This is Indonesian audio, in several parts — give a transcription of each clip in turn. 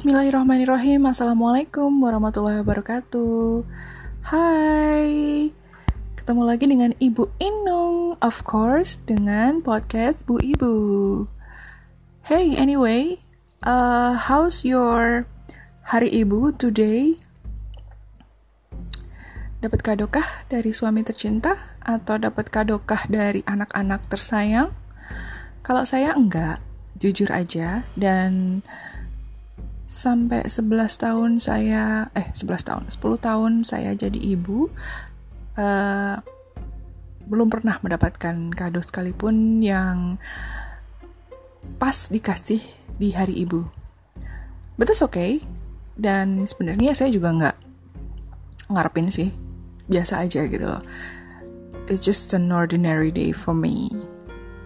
Bismillahirrahmanirrahim Assalamualaikum warahmatullahi wabarakatuh Hai Ketemu lagi dengan Ibu Inung Of course dengan podcast Bu Ibu Hey anyway uh, How's your hari ibu today? Dapat kadokah dari suami tercinta? Atau dapat kadokah dari anak-anak tersayang? Kalau saya enggak, jujur aja Dan sampai 11 tahun saya eh 11 tahun 10 tahun saya jadi ibu uh, belum pernah mendapatkan kado sekalipun yang pas dikasih di hari ibu. But that's okay. Dan sebenarnya saya juga nggak ngarepin sih. Biasa aja gitu loh. It's just an ordinary day for me.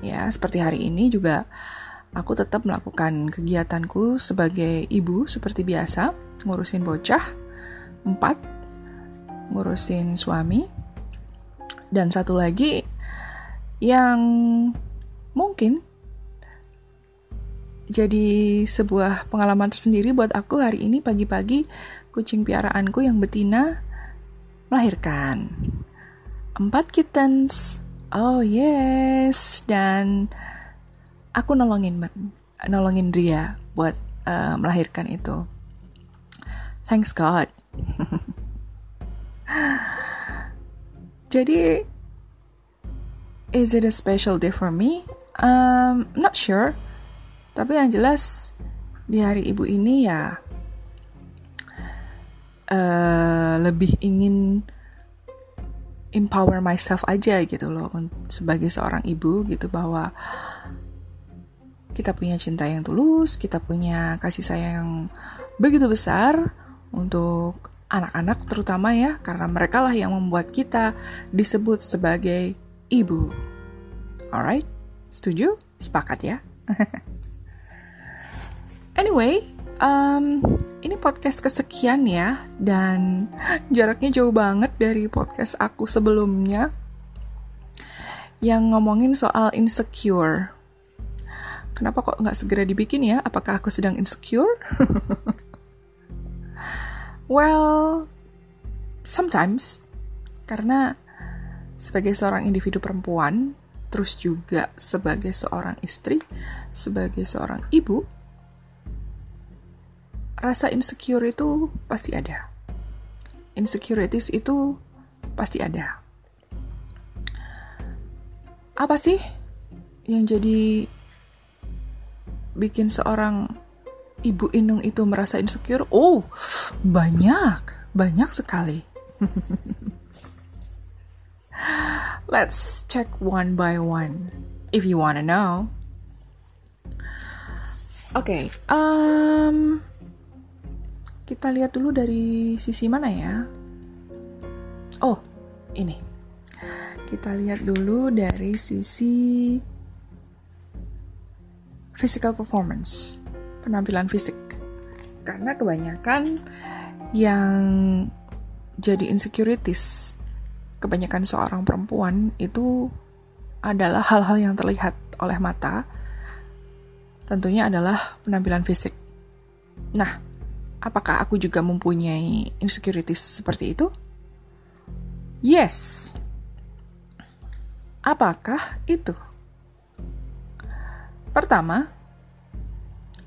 Ya seperti hari ini juga aku tetap melakukan kegiatanku sebagai ibu seperti biasa, ngurusin bocah, empat, ngurusin suami, dan satu lagi yang mungkin jadi sebuah pengalaman tersendiri buat aku hari ini pagi-pagi kucing piaraanku yang betina melahirkan empat kittens. Oh yes, dan aku nolongin nolongin dia buat uh, melahirkan itu. Thanks God. Jadi, is it a special day for me? Um, not sure. Tapi yang jelas di hari ibu ini ya uh, lebih ingin empower myself aja gitu loh sebagai seorang ibu gitu bahwa kita punya cinta yang tulus, kita punya kasih sayang yang begitu besar untuk anak-anak terutama ya, karena mereka lah yang membuat kita disebut sebagai ibu. Alright, setuju? Sepakat ya? anyway, um, ini podcast kesekian ya, dan jaraknya jauh banget dari podcast aku sebelumnya yang ngomongin soal insecure Kenapa kok nggak segera dibikin ya? Apakah aku sedang insecure? well, sometimes. Karena sebagai seorang individu perempuan, terus juga sebagai seorang istri, sebagai seorang ibu, rasa insecure itu pasti ada. Insecurities itu pasti ada. Apa sih yang jadi bikin seorang ibu Inung itu merasa insecure? Oh, banyak, banyak sekali. Let's check one by one if you wanna know. Oke, okay, um, kita lihat dulu dari sisi mana ya? Oh, ini. Kita lihat dulu dari sisi physical performance, penampilan fisik. Karena kebanyakan yang jadi insecurities, kebanyakan seorang perempuan itu adalah hal-hal yang terlihat oleh mata, tentunya adalah penampilan fisik. Nah, apakah aku juga mempunyai insecurities seperti itu? Yes. Apakah itu? Pertama,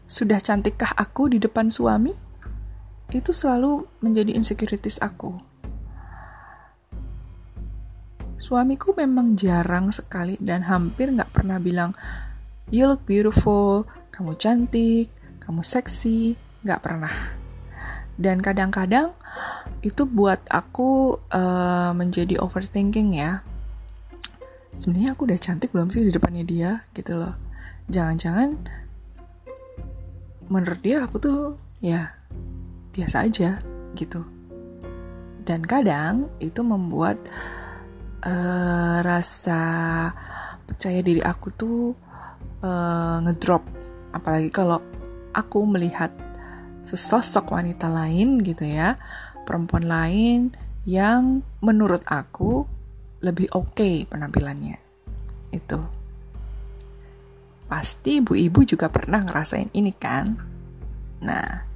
sudah cantikkah aku di depan suami? Itu selalu menjadi insecurities aku. Suamiku memang jarang sekali dan hampir nggak pernah bilang, you look beautiful, kamu cantik, kamu seksi, nggak pernah. Dan kadang-kadang itu buat aku uh, menjadi overthinking ya. Sebenarnya aku udah cantik belum sih di depannya dia gitu loh jangan-jangan menurut dia aku tuh ya biasa aja gitu. Dan kadang itu membuat uh, rasa percaya diri aku tuh uh, ngedrop. Apalagi kalau aku melihat sesosok wanita lain gitu ya perempuan lain yang menurut aku lebih oke okay penampilannya. Itu Pasti ibu-ibu juga pernah ngerasain ini kan? Nah,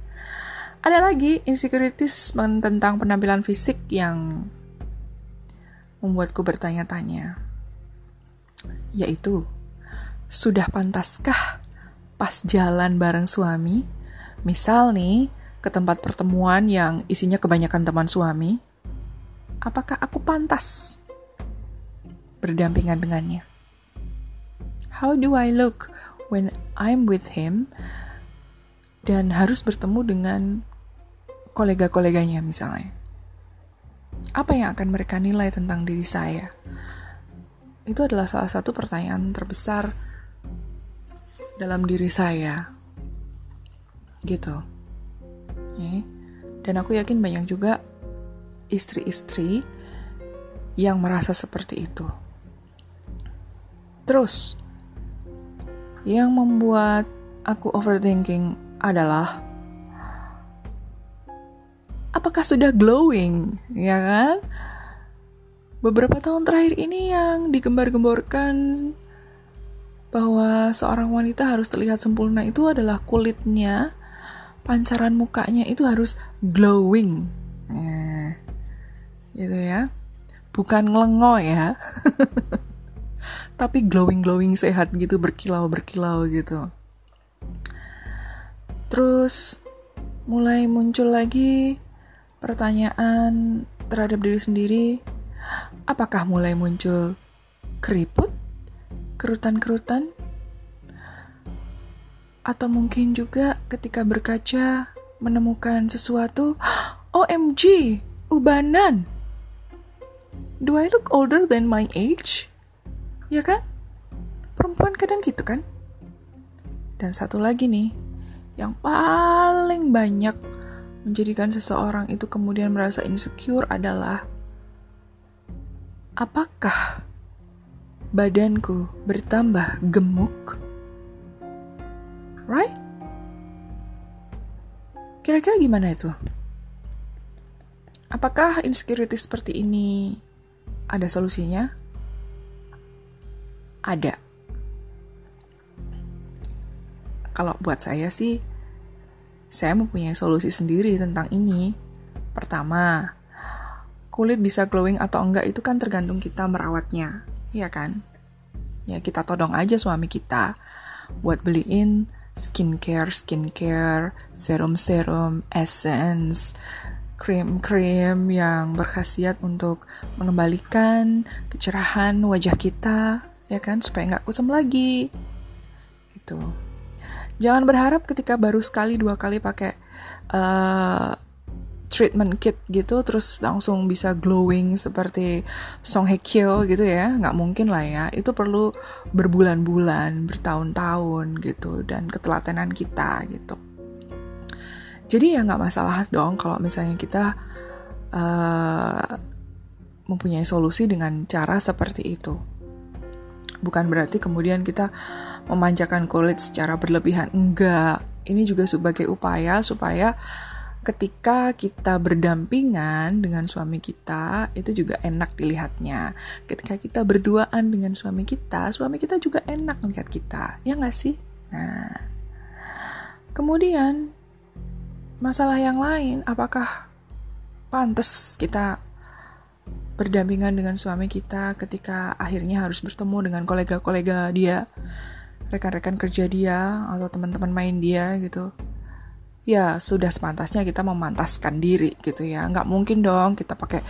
Ada lagi insecurities tentang penampilan fisik yang membuatku bertanya-tanya. Yaitu, sudah pantaskah pas jalan bareng suami? Misal nih, ke tempat pertemuan yang isinya kebanyakan teman suami, apakah aku pantas berdampingan dengannya? How do I look when I'm with him dan harus bertemu dengan kolega-koleganya misalnya. Apa yang akan mereka nilai tentang diri saya? Itu adalah salah satu pertanyaan terbesar dalam diri saya. Gitu. Dan aku yakin banyak juga istri-istri yang merasa seperti itu. Terus, yang membuat aku overthinking adalah apakah sudah glowing, ya kan? Beberapa tahun terakhir ini yang digembar-gemborkan bahwa seorang wanita harus terlihat sempurna itu adalah kulitnya, pancaran mukanya itu harus glowing. Nah, gitu ya. Bukan ngelengo ya. Tapi glowing-glowing sehat gitu, berkilau-berkilau gitu. Terus mulai muncul lagi pertanyaan terhadap diri sendiri, apakah mulai muncul keriput, kerutan-kerutan, atau mungkin juga ketika berkaca menemukan sesuatu, OMG, ubanan. Do I look older than my age? Ya kan? Perempuan kadang gitu kan? Dan satu lagi nih, yang paling banyak menjadikan seseorang itu kemudian merasa insecure adalah apakah badanku bertambah gemuk? Right? Kira-kira gimana itu? Apakah insecurity seperti ini ada solusinya? Ada. Kalau buat saya sih, saya mempunyai solusi sendiri tentang ini. Pertama, kulit bisa glowing atau enggak itu kan tergantung kita merawatnya, ya kan? Ya kita todong aja suami kita buat beliin skincare, skincare, serum-serum, essence, krim-krim yang berkhasiat untuk mengembalikan kecerahan wajah kita, ya kan, supaya nggak kusam lagi, gitu. Jangan berharap ketika baru sekali dua kali pakai uh, treatment kit gitu terus langsung bisa glowing seperti Song Hye Kyo gitu ya. Nggak mungkin lah ya. Itu perlu berbulan-bulan bertahun-tahun gitu dan ketelatenan kita gitu. Jadi ya nggak masalah dong kalau misalnya kita uh, mempunyai solusi dengan cara seperti itu bukan berarti kemudian kita memanjakan kulit secara berlebihan. Enggak, ini juga sebagai upaya supaya ketika kita berdampingan dengan suami kita itu juga enak dilihatnya. Ketika kita berduaan dengan suami kita, suami kita juga enak melihat kita. Ya nggak sih? Nah, kemudian masalah yang lain, apakah pantas kita berdampingan dengan suami kita ketika akhirnya harus bertemu dengan kolega-kolega dia rekan-rekan kerja dia atau teman-teman main dia gitu. Ya sudah sepantasnya kita memantaskan diri gitu ya. Nggak mungkin dong kita pakai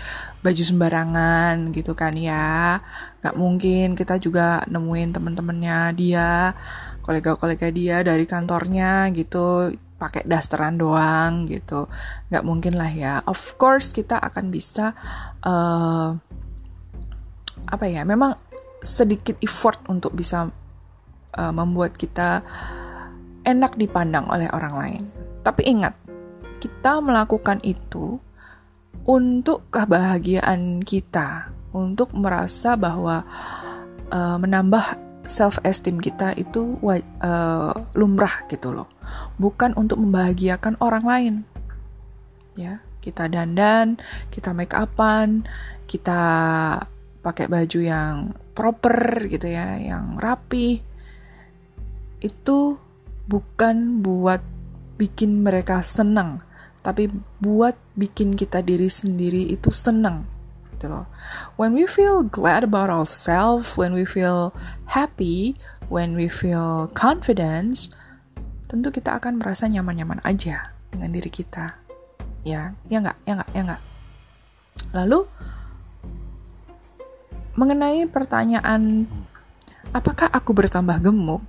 baju sembarangan gitu kan ya. Nggak mungkin kita juga nemuin teman-temannya dia kolega-kolega dia dari kantornya gitu pakai dasteran doang gitu nggak mungkin lah ya of course kita akan bisa uh, apa ya memang sedikit effort untuk bisa uh, membuat kita enak dipandang oleh orang lain. Tapi ingat, kita melakukan itu untuk kebahagiaan kita, untuk merasa bahwa uh, menambah self esteem kita itu uh, lumrah gitu loh. Bukan untuk membahagiakan orang lain. Ya, kita dandan, kita make upan, kita pakai baju yang proper gitu ya, yang rapi itu bukan buat bikin mereka senang, tapi buat bikin kita diri sendiri itu seneng gitu loh. When we feel glad about ourselves, when we feel happy, when we feel confidence, tentu kita akan merasa nyaman-nyaman aja dengan diri kita. Ya, ya nggak, ya nggak, ya nggak. Lalu mengenai pertanyaan apakah aku bertambah gemuk?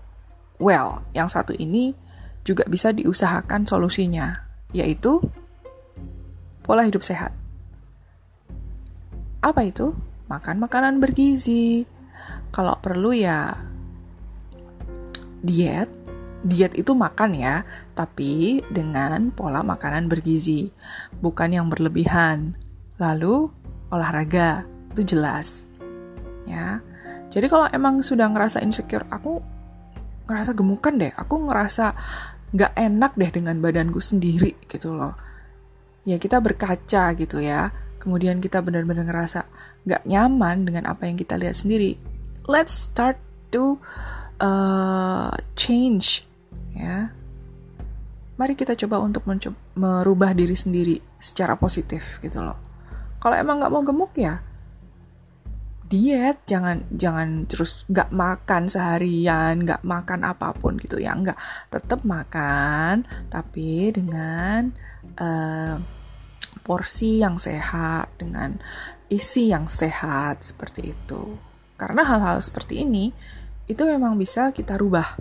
Well, yang satu ini juga bisa diusahakan solusinya, yaitu pola hidup sehat. Apa itu? Makan makanan bergizi. Kalau perlu ya diet. Diet itu makan ya, tapi dengan pola makanan bergizi, bukan yang berlebihan. Lalu olahraga, itu jelas. Ya. Jadi kalau emang sudah ngerasa insecure, aku ngerasa gemukan deh, aku ngerasa gak enak deh dengan badanku sendiri gitu loh. Ya kita berkaca gitu ya. Kemudian kita benar-benar ngerasa gak nyaman dengan apa yang kita lihat sendiri. Let's start to uh, change ya. Mari kita coba untuk merubah diri sendiri secara positif gitu loh. Kalau emang gak mau gemuk ya, diet jangan jangan terus nggak makan seharian nggak makan apa pun gitu ya nggak tetap makan tapi dengan uh, porsi yang sehat dengan isi yang sehat seperti itu. Karena hal-hal seperti ini itu memang bisa kita rubah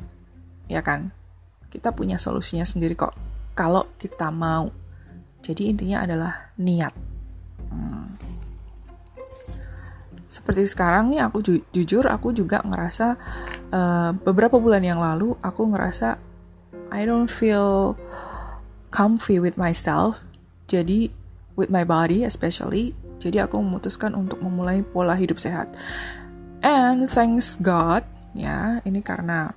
ya kan? Kita punya solusinya sendiri kok. Kalau kita mau. Jadi intinya adalah niat. Hmm. Seperti sekarang nih aku ju jujur aku juga ngerasa uh, beberapa bulan yang lalu aku ngerasa I don't feel comfy with myself. Jadi with my body especially jadi aku memutuskan untuk memulai pola hidup sehat and thanks God ya ini karena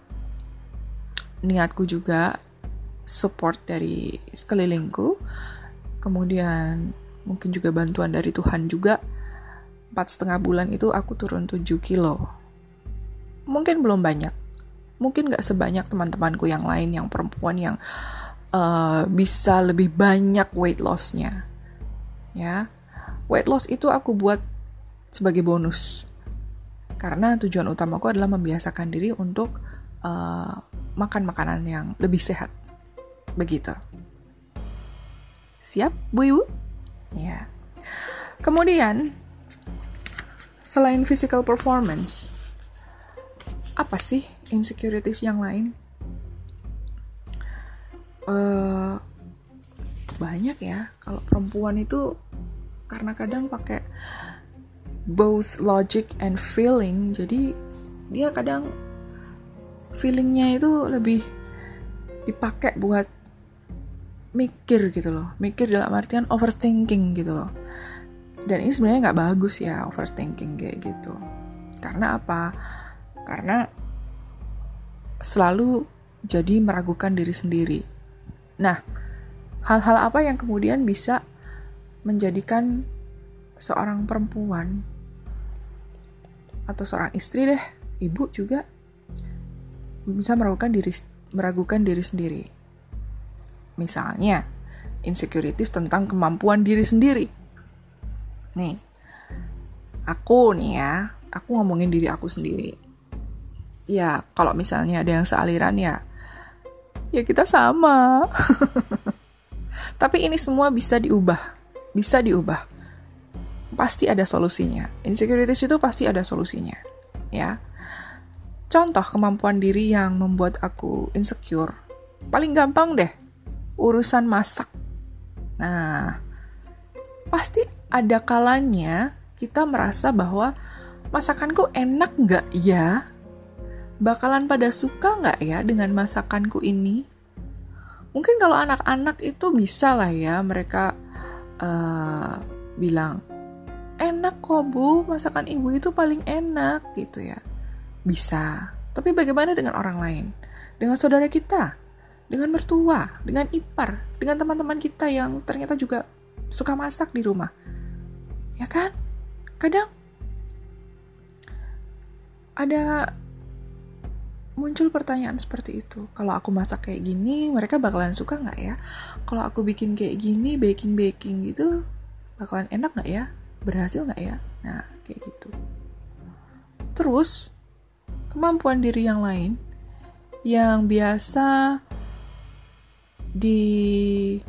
niatku juga support dari sekelilingku kemudian mungkin juga bantuan dari Tuhan juga empat setengah bulan itu aku turun 7 kilo. Mungkin belum banyak. Mungkin gak sebanyak teman-temanku yang lain yang perempuan yang uh, bisa lebih banyak weight lossnya. Ya, weight loss itu aku buat sebagai bonus. Karena tujuan utamaku adalah membiasakan diri untuk uh, makan makanan yang lebih sehat. Begitu. Siap, Bu Ibu? Ya. Kemudian, Selain physical performance, apa sih insecurities yang lain? Uh, banyak ya. Kalau perempuan itu karena kadang pakai both logic and feeling, jadi dia kadang feelingnya itu lebih dipakai buat mikir gitu loh. Mikir dalam artian overthinking gitu loh dan ini sebenarnya nggak bagus ya overthinking kayak gitu karena apa karena selalu jadi meragukan diri sendiri nah hal-hal apa yang kemudian bisa menjadikan seorang perempuan atau seorang istri deh ibu juga bisa meragukan diri meragukan diri sendiri misalnya insecurities tentang kemampuan diri sendiri Nih, aku nih ya, aku ngomongin diri aku sendiri. Ya, kalau misalnya ada yang sealiran ya, ya kita sama. Tapi ini semua bisa diubah, bisa diubah. Pasti ada solusinya. Insecurities itu pasti ada solusinya, ya. Contoh kemampuan diri yang membuat aku insecure. Paling gampang deh, urusan masak. Nah, pasti ada kalanya kita merasa bahwa masakanku enak nggak ya? Bakalan pada suka nggak ya dengan masakanku ini? Mungkin kalau anak-anak itu bisa lah ya mereka uh, bilang, enak kok bu, masakan ibu itu paling enak gitu ya. Bisa. Tapi bagaimana dengan orang lain? Dengan saudara kita? Dengan mertua? Dengan ipar? Dengan teman-teman kita yang ternyata juga suka masak di rumah? ya kan kadang ada muncul pertanyaan seperti itu. Kalau aku masak kayak gini, mereka bakalan suka nggak ya? Kalau aku bikin kayak gini, baking-baking gitu, bakalan enak nggak ya? Berhasil nggak ya? Nah, kayak gitu. Terus, kemampuan diri yang lain yang biasa di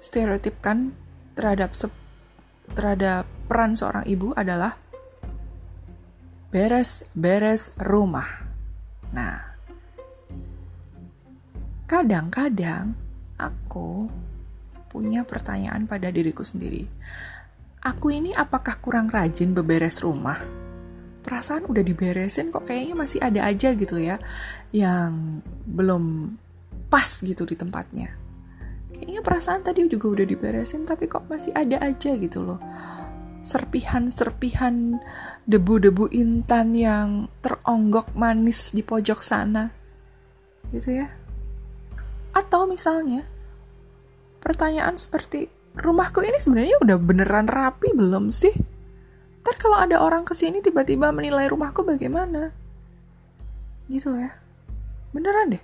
stereotipkan terhadap terhadap peran seorang ibu adalah beres-beres rumah. Nah, kadang-kadang aku punya pertanyaan pada diriku sendiri. Aku ini apakah kurang rajin beberes rumah? Perasaan udah diberesin kok kayaknya masih ada aja gitu ya yang belum pas gitu di tempatnya. Kayaknya perasaan tadi juga udah diberesin tapi kok masih ada aja gitu loh serpihan-serpihan debu-debu intan yang teronggok manis di pojok sana. Gitu ya. Atau misalnya, pertanyaan seperti, rumahku ini sebenarnya udah beneran rapi belum sih? Ntar kalau ada orang ke sini tiba-tiba menilai rumahku bagaimana? Gitu ya. Beneran deh.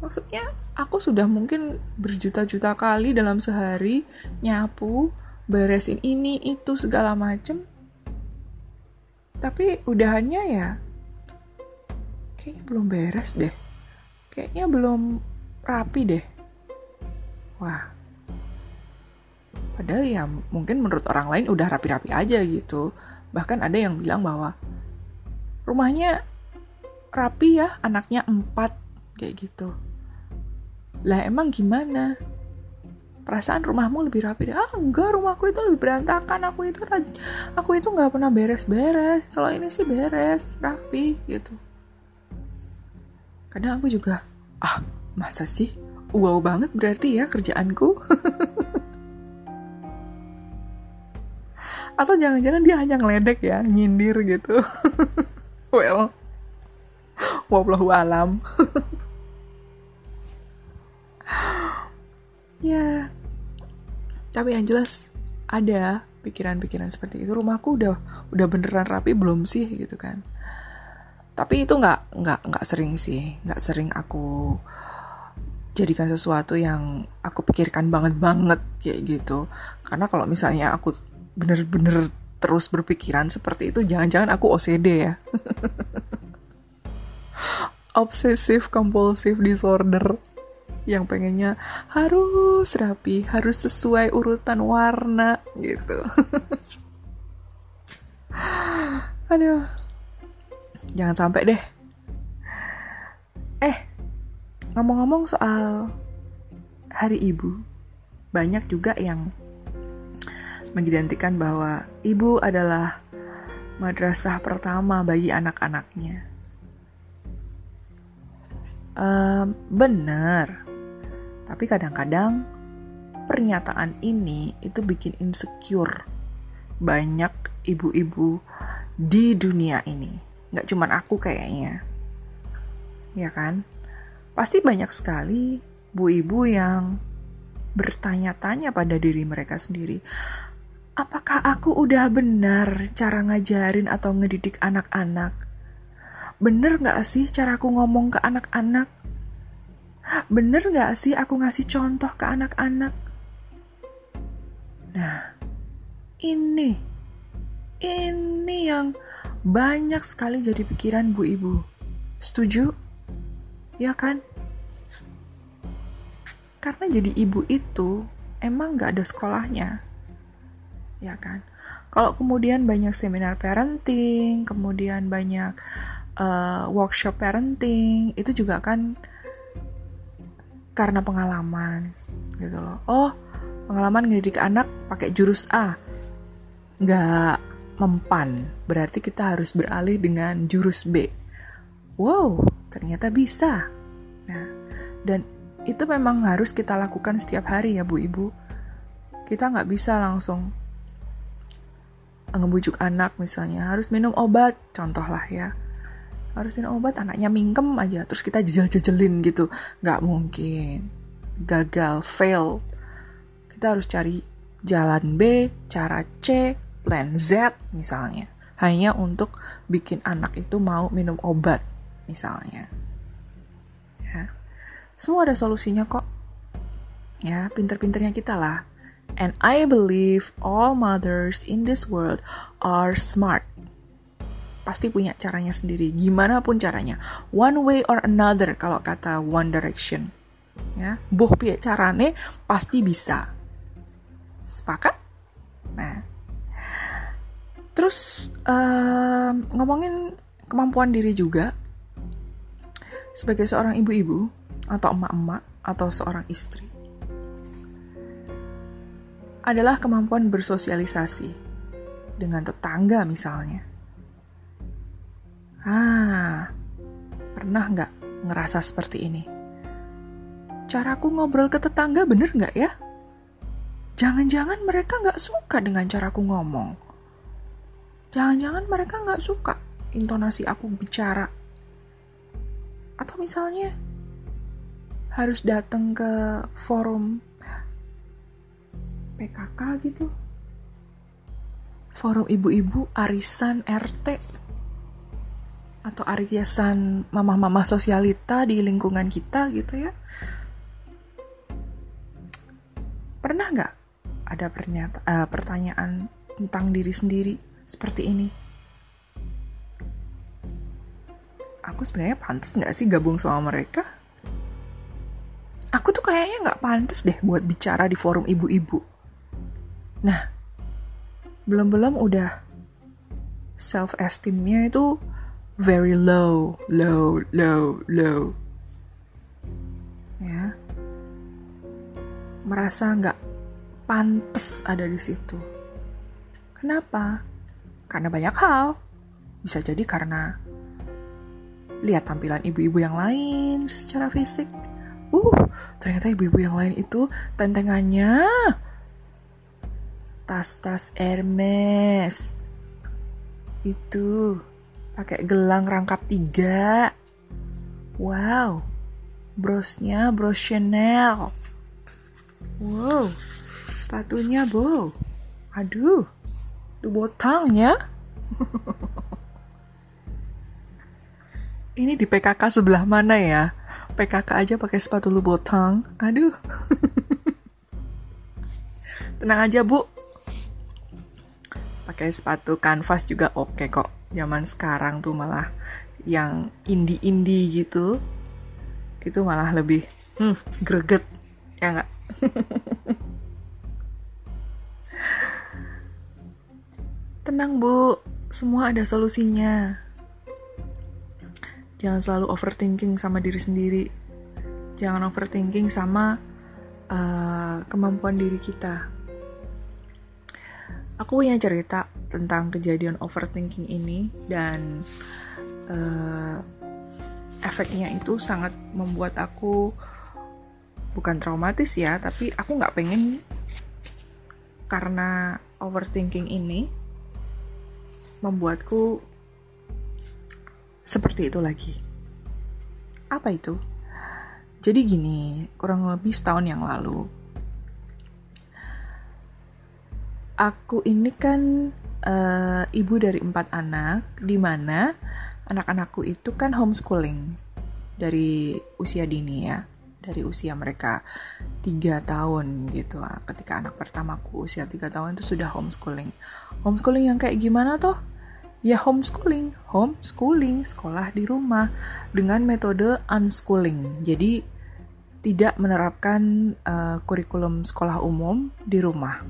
Maksudnya, aku sudah mungkin berjuta-juta kali dalam sehari nyapu, beresin ini itu segala macem. Tapi udahannya ya kayaknya belum beres deh. Kayaknya belum rapi deh. Wah. Padahal ya mungkin menurut orang lain udah rapi-rapi aja gitu. Bahkan ada yang bilang bahwa rumahnya rapi ya anaknya empat kayak gitu. Lah emang gimana perasaan rumahmu lebih rapi deh. Ah enggak rumahku itu lebih berantakan. Aku itu aku itu nggak pernah beres-beres. Kalau ini sih beres rapi gitu. Kadang aku juga ah masa sih? Wow banget berarti ya kerjaanku. Atau jangan-jangan dia hanya ngeledek ya nyindir gitu. Well wallahu alam ya tapi yang jelas ada pikiran-pikiran seperti itu. Rumahku udah udah beneran rapi belum sih gitu kan. Tapi itu nggak nggak nggak sering sih. Nggak sering aku jadikan sesuatu yang aku pikirkan banget banget kayak gitu. Karena kalau misalnya aku bener-bener terus berpikiran seperti itu jangan-jangan aku OCD ya. Obsessive compulsive disorder yang pengennya harus rapi, harus sesuai urutan warna gitu. Aduh. Jangan sampai deh. Eh, ngomong-ngomong soal Hari Ibu, banyak juga yang mengidentikan bahwa ibu adalah madrasah pertama bagi anak-anaknya. Uh, benar, tapi kadang-kadang pernyataan ini itu bikin insecure banyak ibu-ibu di dunia ini. Nggak cuman aku kayaknya. Ya kan? Pasti banyak sekali ibu-ibu yang bertanya-tanya pada diri mereka sendiri. Apakah aku udah benar cara ngajarin atau ngedidik anak-anak? Bener gak sih caraku ngomong ke anak-anak? Bener gak sih aku ngasih contoh ke anak-anak? Nah, ini, ini yang banyak sekali jadi pikiran bu ibu. Setuju? Ya kan? Karena jadi ibu itu emang gak ada sekolahnya. Ya kan? Kalau kemudian banyak seminar parenting, kemudian banyak uh, workshop parenting, itu juga kan karena pengalaman gitu loh. Oh, pengalaman ngedidik anak pakai jurus A. Nggak mempan, berarti kita harus beralih dengan jurus B. Wow, ternyata bisa. Nah, dan itu memang harus kita lakukan setiap hari ya Bu Ibu. Kita nggak bisa langsung ngebujuk anak misalnya harus minum obat, contoh lah ya harus minum obat anaknya mingkem aja terus kita jejel-jejelin gitu nggak mungkin gagal fail kita harus cari jalan B cara C plan Z misalnya hanya untuk bikin anak itu mau minum obat misalnya. Ya. Semua ada solusinya kok. Ya, pinter-pinternya kita lah. And I believe all mothers in this world are smart. Pasti punya caranya sendiri, gimana pun caranya. One way or another kalau kata One Direction. Ya, boh pie carane pasti bisa. Sepakat? Nah, terus uh, ngomongin kemampuan diri juga sebagai seorang ibu-ibu atau emak-emak atau seorang istri adalah kemampuan bersosialisasi dengan tetangga misalnya. Ah, pernah nggak ngerasa seperti ini? Caraku ngobrol ke tetangga bener nggak ya? Jangan-jangan mereka nggak suka dengan caraku ngomong. Jangan-jangan mereka nggak suka intonasi aku bicara. Atau misalnya harus datang ke forum PKK gitu forum ibu-ibu arisan RT atau arisan mama-mama sosialita di lingkungan kita gitu ya. Pernah nggak ada pernyata, uh, pertanyaan tentang diri sendiri seperti ini? Aku sebenarnya pantas nggak sih gabung sama mereka? Aku tuh kayaknya nggak pantas deh buat bicara di forum ibu-ibu. Nah, belum-belum udah self esteemnya itu very low, low, low, low. Ya, merasa nggak pantas ada di situ. Kenapa? Karena banyak hal. Bisa jadi karena lihat tampilan ibu-ibu yang lain secara fisik. Uh, ternyata ibu-ibu yang lain itu tentengannya tas-tas Hermes. Itu pakai gelang rangkap tiga. Wow, brosnya bros Chanel. Wow, sepatunya bo. Aduh, du botangnya. Ini di PKK sebelah mana ya? PKK aja pakai sepatu lu botang. Aduh. Tenang aja, Bu pakai sepatu kanvas juga oke okay kok zaman sekarang tuh malah yang indie-indie gitu itu malah lebih hmm, greget ya nggak? Tenang bu. Semua ada solusinya. Jangan selalu overthinking sama diri sendiri. Jangan overthinking sama uh, kemampuan diri kita aku punya cerita tentang kejadian overthinking ini dan uh, efeknya itu sangat membuat aku bukan traumatis ya tapi aku nggak pengen karena overthinking ini membuatku seperti itu lagi. Apa itu? Jadi gini kurang lebih setahun yang lalu aku ini kan uh, ibu dari empat anak, di mana anak-anakku itu kan homeschooling dari usia dini ya, dari usia mereka tiga tahun gitu. Ah, ketika anak pertamaku usia tiga tahun itu sudah homeschooling. Homeschooling yang kayak gimana toh? Ya homeschooling, homeschooling, sekolah di rumah dengan metode unschooling. Jadi tidak menerapkan uh, kurikulum sekolah umum di rumah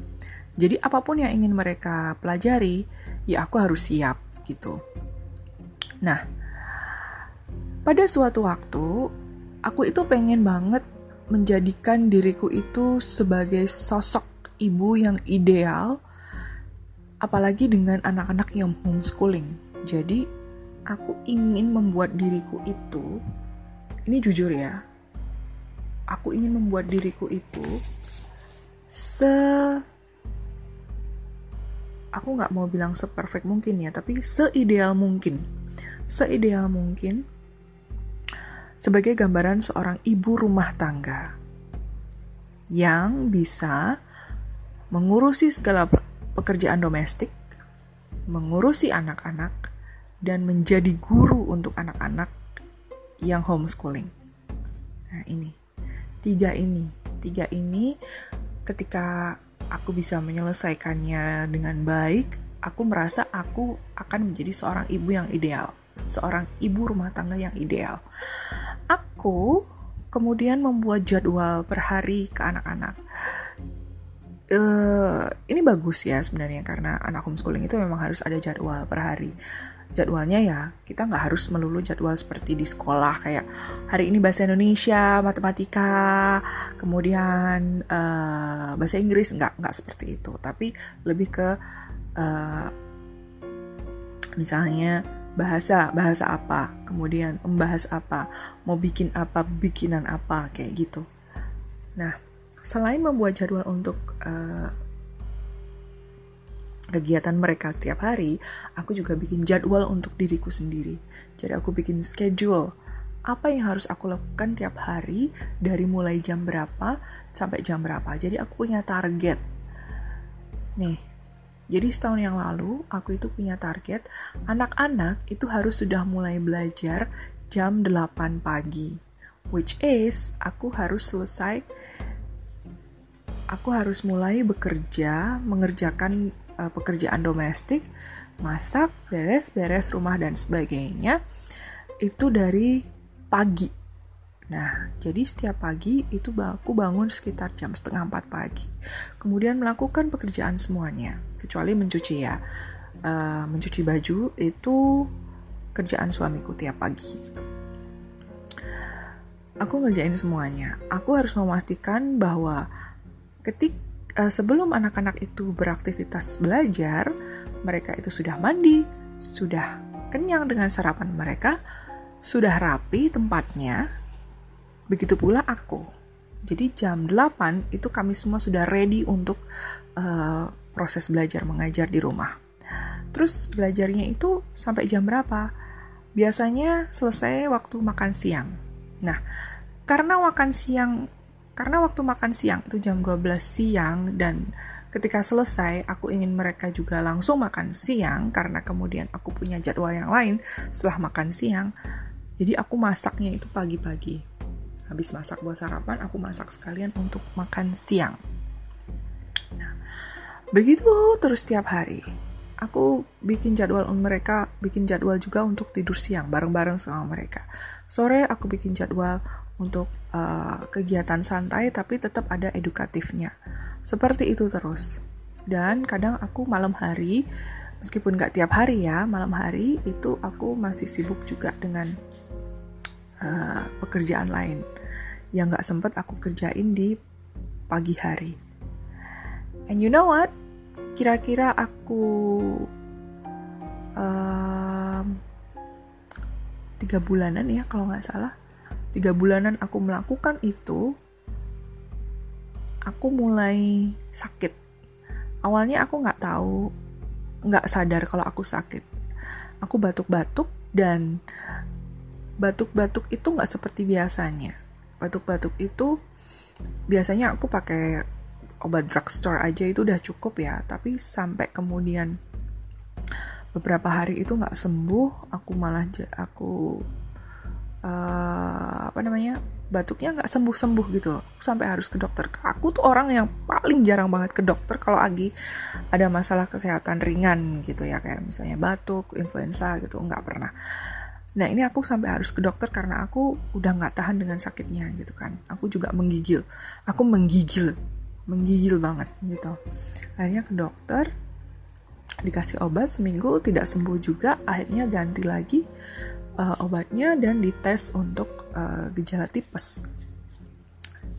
jadi apa pun yang ingin mereka pelajari, ya aku harus siap gitu. Nah, pada suatu waktu, aku itu pengen banget menjadikan diriku itu sebagai sosok ibu yang ideal, apalagi dengan anak-anak yang homeschooling. Jadi, aku ingin membuat diriku itu, ini jujur ya, aku ingin membuat diriku itu se aku nggak mau bilang seperfect mungkin ya, tapi seideal mungkin. Seideal mungkin sebagai gambaran seorang ibu rumah tangga yang bisa mengurusi segala pekerjaan domestik, mengurusi anak-anak, dan menjadi guru untuk anak-anak yang homeschooling. Nah ini, tiga ini, tiga ini ketika aku bisa menyelesaikannya dengan baik, aku merasa aku akan menjadi seorang ibu yang ideal, seorang ibu rumah tangga yang ideal. Aku kemudian membuat jadwal per hari ke anak-anak. Uh, ini bagus ya sebenarnya karena anak homeschooling itu memang harus ada jadwal per hari jadwalnya ya kita nggak harus melulu jadwal seperti di sekolah kayak hari ini bahasa Indonesia matematika kemudian uh, bahasa Inggris nggak nggak seperti itu. Tapi lebih ke uh, misalnya bahasa bahasa apa kemudian membahas apa mau bikin apa bikinan apa kayak gitu. Nah selain membuat jadwal untuk uh, kegiatan mereka setiap hari aku juga bikin jadwal untuk diriku sendiri. Jadi aku bikin schedule. Apa yang harus aku lakukan tiap hari dari mulai jam berapa sampai jam berapa. Jadi aku punya target. Nih jadi setahun yang lalu aku itu punya target anak-anak itu harus sudah mulai belajar jam 8 pagi. Which is aku harus selesai aku harus mulai bekerja, mengerjakan uh, pekerjaan domestik, masak, beres-beres rumah dan sebagainya itu dari pagi Nah, jadi setiap pagi itu aku bangun sekitar jam setengah empat pagi. Kemudian melakukan pekerjaan semuanya, kecuali mencuci ya. Uh, mencuci baju itu kerjaan suamiku tiap pagi. Aku ngerjain semuanya. Aku harus memastikan bahwa ketik uh, sebelum anak-anak itu beraktivitas belajar, mereka itu sudah mandi, sudah kenyang dengan sarapan mereka, sudah rapi tempatnya, Begitu pula aku. Jadi jam 8 itu kami semua sudah ready untuk uh, proses belajar mengajar di rumah. Terus belajarnya itu sampai jam berapa? Biasanya selesai waktu makan siang. Nah, karena makan siang karena waktu makan siang itu jam 12 siang dan ketika selesai aku ingin mereka juga langsung makan siang karena kemudian aku punya jadwal yang lain setelah makan siang. Jadi aku masaknya itu pagi-pagi. Habis masak buat sarapan aku masak sekalian untuk makan siang. Nah begitu terus setiap hari. Aku bikin jadwal untuk mereka bikin jadwal juga untuk tidur siang bareng-bareng sama mereka. Sore aku bikin jadwal untuk uh, kegiatan santai tapi tetap ada edukatifnya seperti itu terus dan kadang aku malam hari meskipun gak tiap hari ya malam hari itu aku masih sibuk juga dengan uh, pekerjaan lain yang gak sempet aku kerjain di pagi hari. And you know what? Kira-kira aku um, tiga bulanan ya kalau nggak salah. Tiga bulanan aku melakukan itu, aku mulai sakit. Awalnya aku nggak tahu, nggak sadar kalau aku sakit. Aku batuk-batuk dan batuk-batuk itu nggak seperti biasanya batuk-batuk itu biasanya aku pakai obat drugstore aja itu udah cukup ya tapi sampai kemudian beberapa hari itu nggak sembuh aku malah aku uh, apa namanya batuknya nggak sembuh sembuh gitu loh sampai harus ke dokter aku tuh orang yang paling jarang banget ke dokter kalau lagi ada masalah kesehatan ringan gitu ya kayak misalnya batuk influenza gitu nggak pernah Nah ini aku sampai harus ke dokter karena aku udah nggak tahan dengan sakitnya gitu kan. Aku juga menggigil, aku menggigil, menggigil banget gitu. Akhirnya ke dokter, dikasih obat seminggu tidak sembuh juga. Akhirnya ganti lagi uh, obatnya dan dites untuk uh, gejala tipes.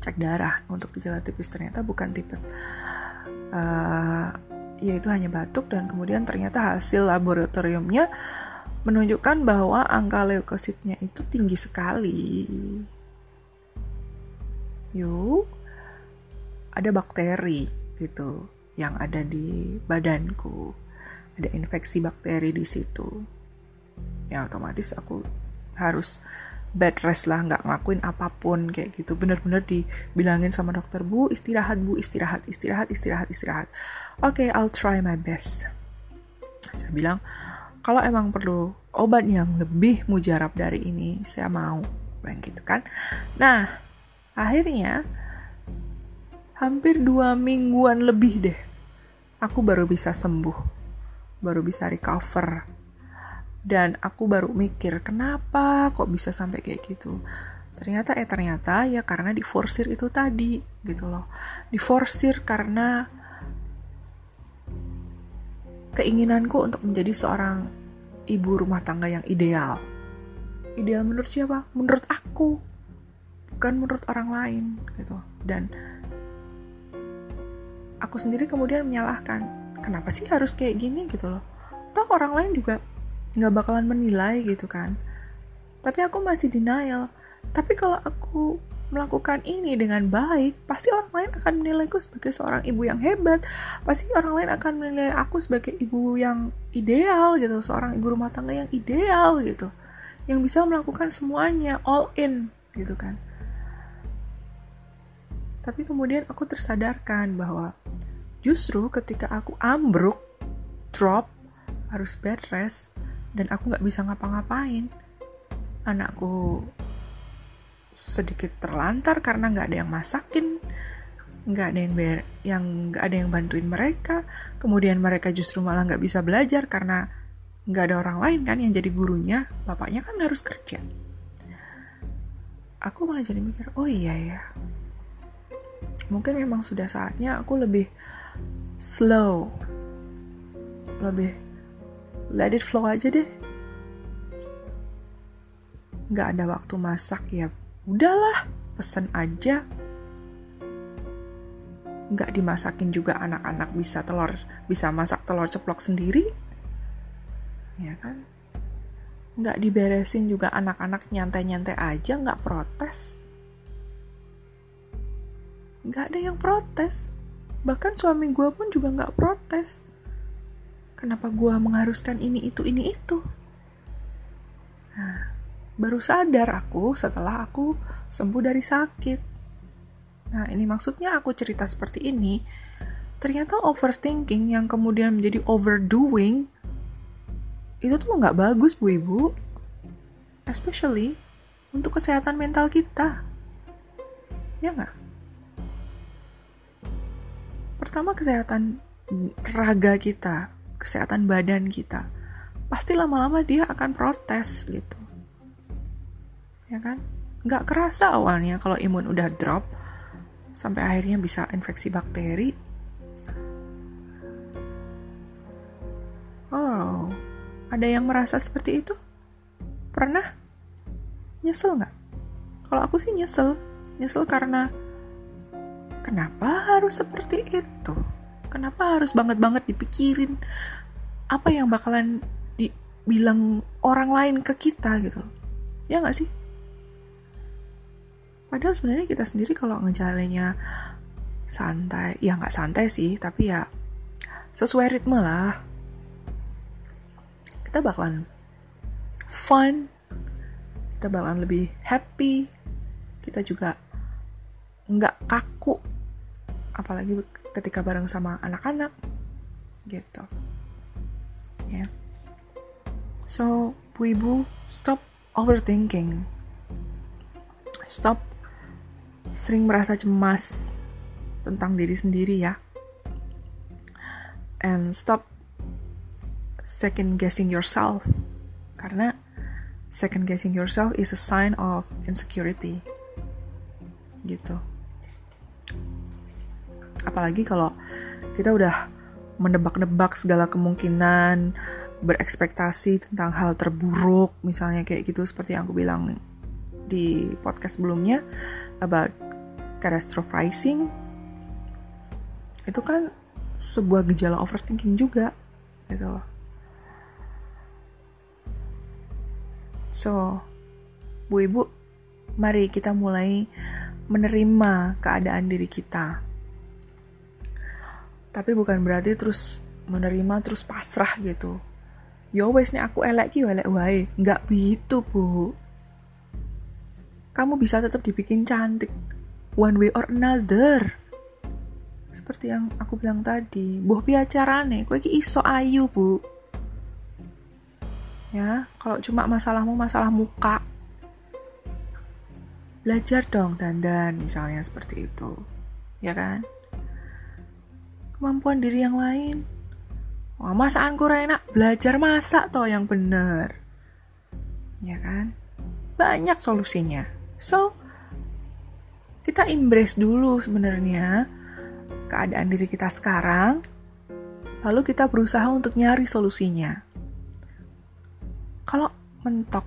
Cek darah untuk gejala tipes ternyata bukan tipes. Uh, ya itu hanya batuk dan kemudian ternyata hasil laboratoriumnya menunjukkan bahwa angka leukositnya itu tinggi sekali. Yuk, ada bakteri gitu yang ada di badanku. Ada infeksi bakteri di situ. Ya otomatis aku harus bed rest lah, nggak ngelakuin apa pun kayak gitu. Bener-bener dibilangin sama dokter, bu istirahat, bu istirahat, istirahat, istirahat, istirahat. Oke, okay, I'll try my best. Saya bilang, kalau emang perlu obat yang lebih mujarab dari ini saya mau bilang gitu kan nah akhirnya hampir dua mingguan lebih deh aku baru bisa sembuh baru bisa recover dan aku baru mikir kenapa kok bisa sampai kayak gitu? Ternyata eh ternyata ya karena diforsir itu tadi gitu loh. Diforsir karena keinginanku untuk menjadi seorang ibu rumah tangga yang ideal. Ideal menurut siapa? Menurut aku bukan menurut orang lain gitu. Dan aku sendiri kemudian menyalahkan kenapa sih harus kayak gini? Gitu loh. Toh orang lain juga nggak bakalan menilai gitu kan tapi aku masih denial tapi kalau aku melakukan ini dengan baik, pasti orang lain akan menilaiku sebagai seorang ibu yang hebat. Pasti orang lain akan menilai aku sebagai ibu yang ideal gitu, seorang ibu rumah tangga yang ideal gitu. Yang bisa melakukan semuanya all in gitu kan. Tapi kemudian aku tersadarkan bahwa justru ketika aku ambruk, drop, harus bed rest, dan aku nggak bisa ngapa-ngapain, anakku sedikit terlantar karena nggak ada yang masakin nggak ada yang ber yang nggak ada yang bantuin mereka. Kemudian mereka justru malah nggak bisa belajar karena nggak ada orang lain kan yang jadi gurunya. Bapaknya kan harus kerja. Aku malah jadi mikir oh iya ya. Mungkin memang sudah saatnya aku lebih slow lebih let it flow aja deh. Nggak ada waktu masak ya udahlah pesen aja. Nggak dimasakin juga anak-anak bisa telur bisa masak telur ceplok sendiri. Ya kan? Nggak diberesin juga anak-anak nyantai-nyantai aja nggak protes. Nggak ada yang protes. Bahkan suami gue pun juga nggak protes kenapa gue mengharuskan ini itu ini itu nah baru sadar aku setelah aku sembuh dari sakit. Nah, ini maksudnya aku cerita seperti ini. Ternyata overthinking yang kemudian menjadi overdoing itu tuh nggak bagus bu ibu. Especially untuk kesehatan mental kita. Ya nggak? Pertama kesehatan raga kita, kesehatan badan kita. Pasti lama-lama dia akan protes gitu. Ya kan? Nggak kerasa awalnya kalau imun udah drop sampai akhirnya bisa infeksi bakteri. Oh ada yang merasa seperti itu? Pernah? Nyesel nggak? Kalau aku sih nyesel. Nyesel karena kenapa harus seperti itu kenapa harus banget banget dipikirin apa yang bakalan dibilang orang lain ke kita gitu loh. Ya nggak sih? Padahal sebenarnya kita sendiri kalau ngejalannya santai, ya nggak santai sih, tapi ya sesuai ritme lah. Kita bakalan fun, kita bakalan lebih happy, kita juga nggak kaku, apalagi ketika bareng sama anak-anak, gitu. Ya. Yeah. So, bu ibu, stop overthinking. Stop sering merasa cemas tentang diri sendiri ya. And stop second guessing yourself. Karena second guessing yourself is a sign of insecurity. Gitu. Apalagi kalau kita udah menebak-nebak segala kemungkinan, berekspektasi tentang hal terburuk, misalnya kayak gitu seperti yang aku bilang di podcast sebelumnya about catastrophizing itu kan sebuah gejala overthinking juga gitu loh. So bu ibu mari kita mulai menerima keadaan diri kita tapi bukan berarti terus menerima terus pasrah gitu. Yo wes nih aku elek ki elek wae. Nggak begitu bu. Kamu bisa tetap dibikin cantik. One way or another. Seperti yang aku bilang tadi. Boh piacarane kowe iki iso ayu bu. Ya, kalau cuma masalahmu masalah muka, belajar dong dandan misalnya seperti itu. Ya kan? Kemampuan diri yang lain. Wah, masakan kurang enak, belajar masak toh yang bener. Ya kan? Banyak solusinya. So, kita embrace dulu sebenarnya keadaan diri kita sekarang, lalu kita berusaha untuk nyari solusinya. Kalau mentok,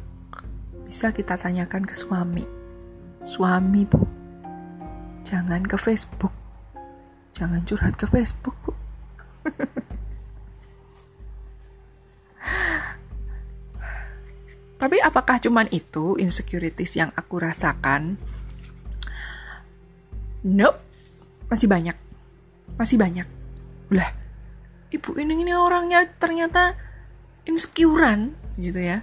bisa kita tanyakan ke suami. Suami, Bu. Jangan ke Facebook. Jangan curhat ke Facebook, Bu. Tapi apakah cuman itu insecurities yang aku rasakan? Nope. Masih banyak. Masih banyak. Ulah. Ibu ini ini orangnya ternyata insecurean gitu ya.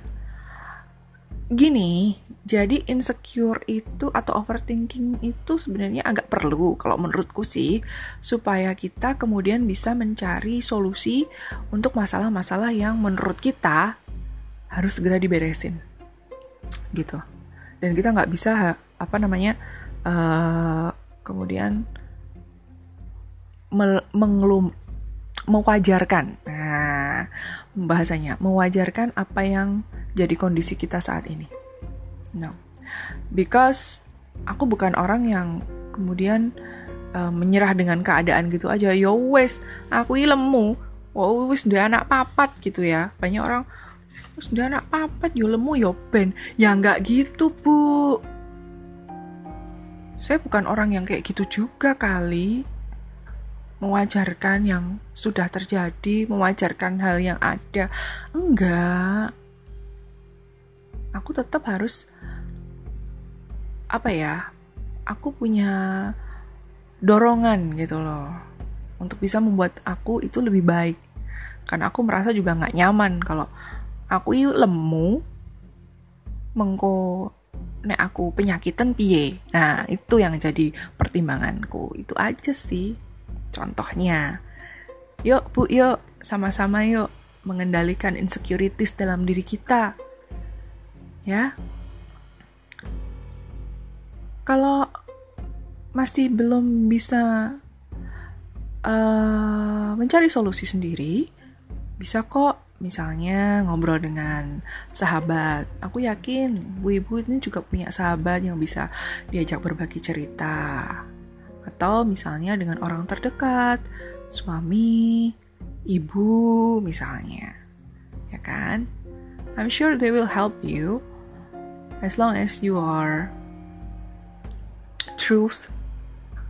Gini, jadi insecure itu atau overthinking itu sebenarnya agak perlu kalau menurutku sih supaya kita kemudian bisa mencari solusi untuk masalah-masalah yang menurut kita harus segera diberesin gitu dan kita nggak bisa apa namanya uh, kemudian mengelum mewajarkan. Nah, bahasanya mewajarkan apa yang jadi kondisi kita saat ini. No. Because aku bukan orang yang kemudian uh, menyerah dengan keadaan gitu aja. Yo wes, aku lemu. Oh wes udah anak papat gitu ya. Banyak orang wes udah anak papat yo lemu yo ben. Ya nggak gitu, Bu. Saya bukan orang yang kayak gitu juga kali mewajarkan yang sudah terjadi, mewajarkan hal yang ada. Enggak. Aku tetap harus apa ya? Aku punya dorongan gitu loh untuk bisa membuat aku itu lebih baik. Karena aku merasa juga nggak nyaman kalau aku lemu mengko nek aku penyakitan piye. Nah, itu yang jadi pertimbanganku. Itu aja sih. Contohnya, yuk bu yuk sama-sama yuk mengendalikan insecurities dalam diri kita. Ya. Kalau masih belum bisa uh, mencari solusi sendiri, bisa kok misalnya ngobrol dengan sahabat. Aku yakin bu ibu ini juga punya sahabat yang bisa diajak berbagi cerita atau misalnya dengan orang terdekat, suami, ibu misalnya. Ya kan? I'm sure they will help you as long as you are truth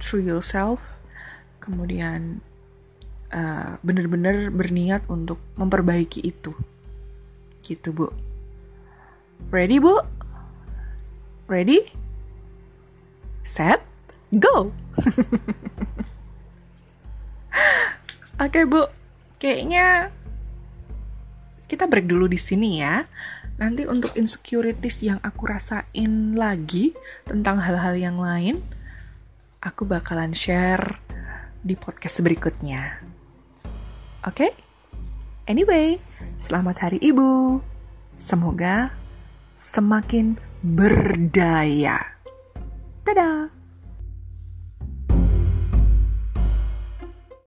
through yourself. Kemudian uh, benar-benar berniat untuk memperbaiki itu. Gitu, Bu. Ready, Bu? Ready? Set? go. Oke Bu, kayaknya kita break dulu di sini ya. Nanti untuk insecurities yang aku rasain lagi tentang hal-hal yang lain, aku bakalan share di podcast berikutnya. Oke? Okay? Anyway, selamat Hari Ibu. Semoga semakin berdaya. Dadah!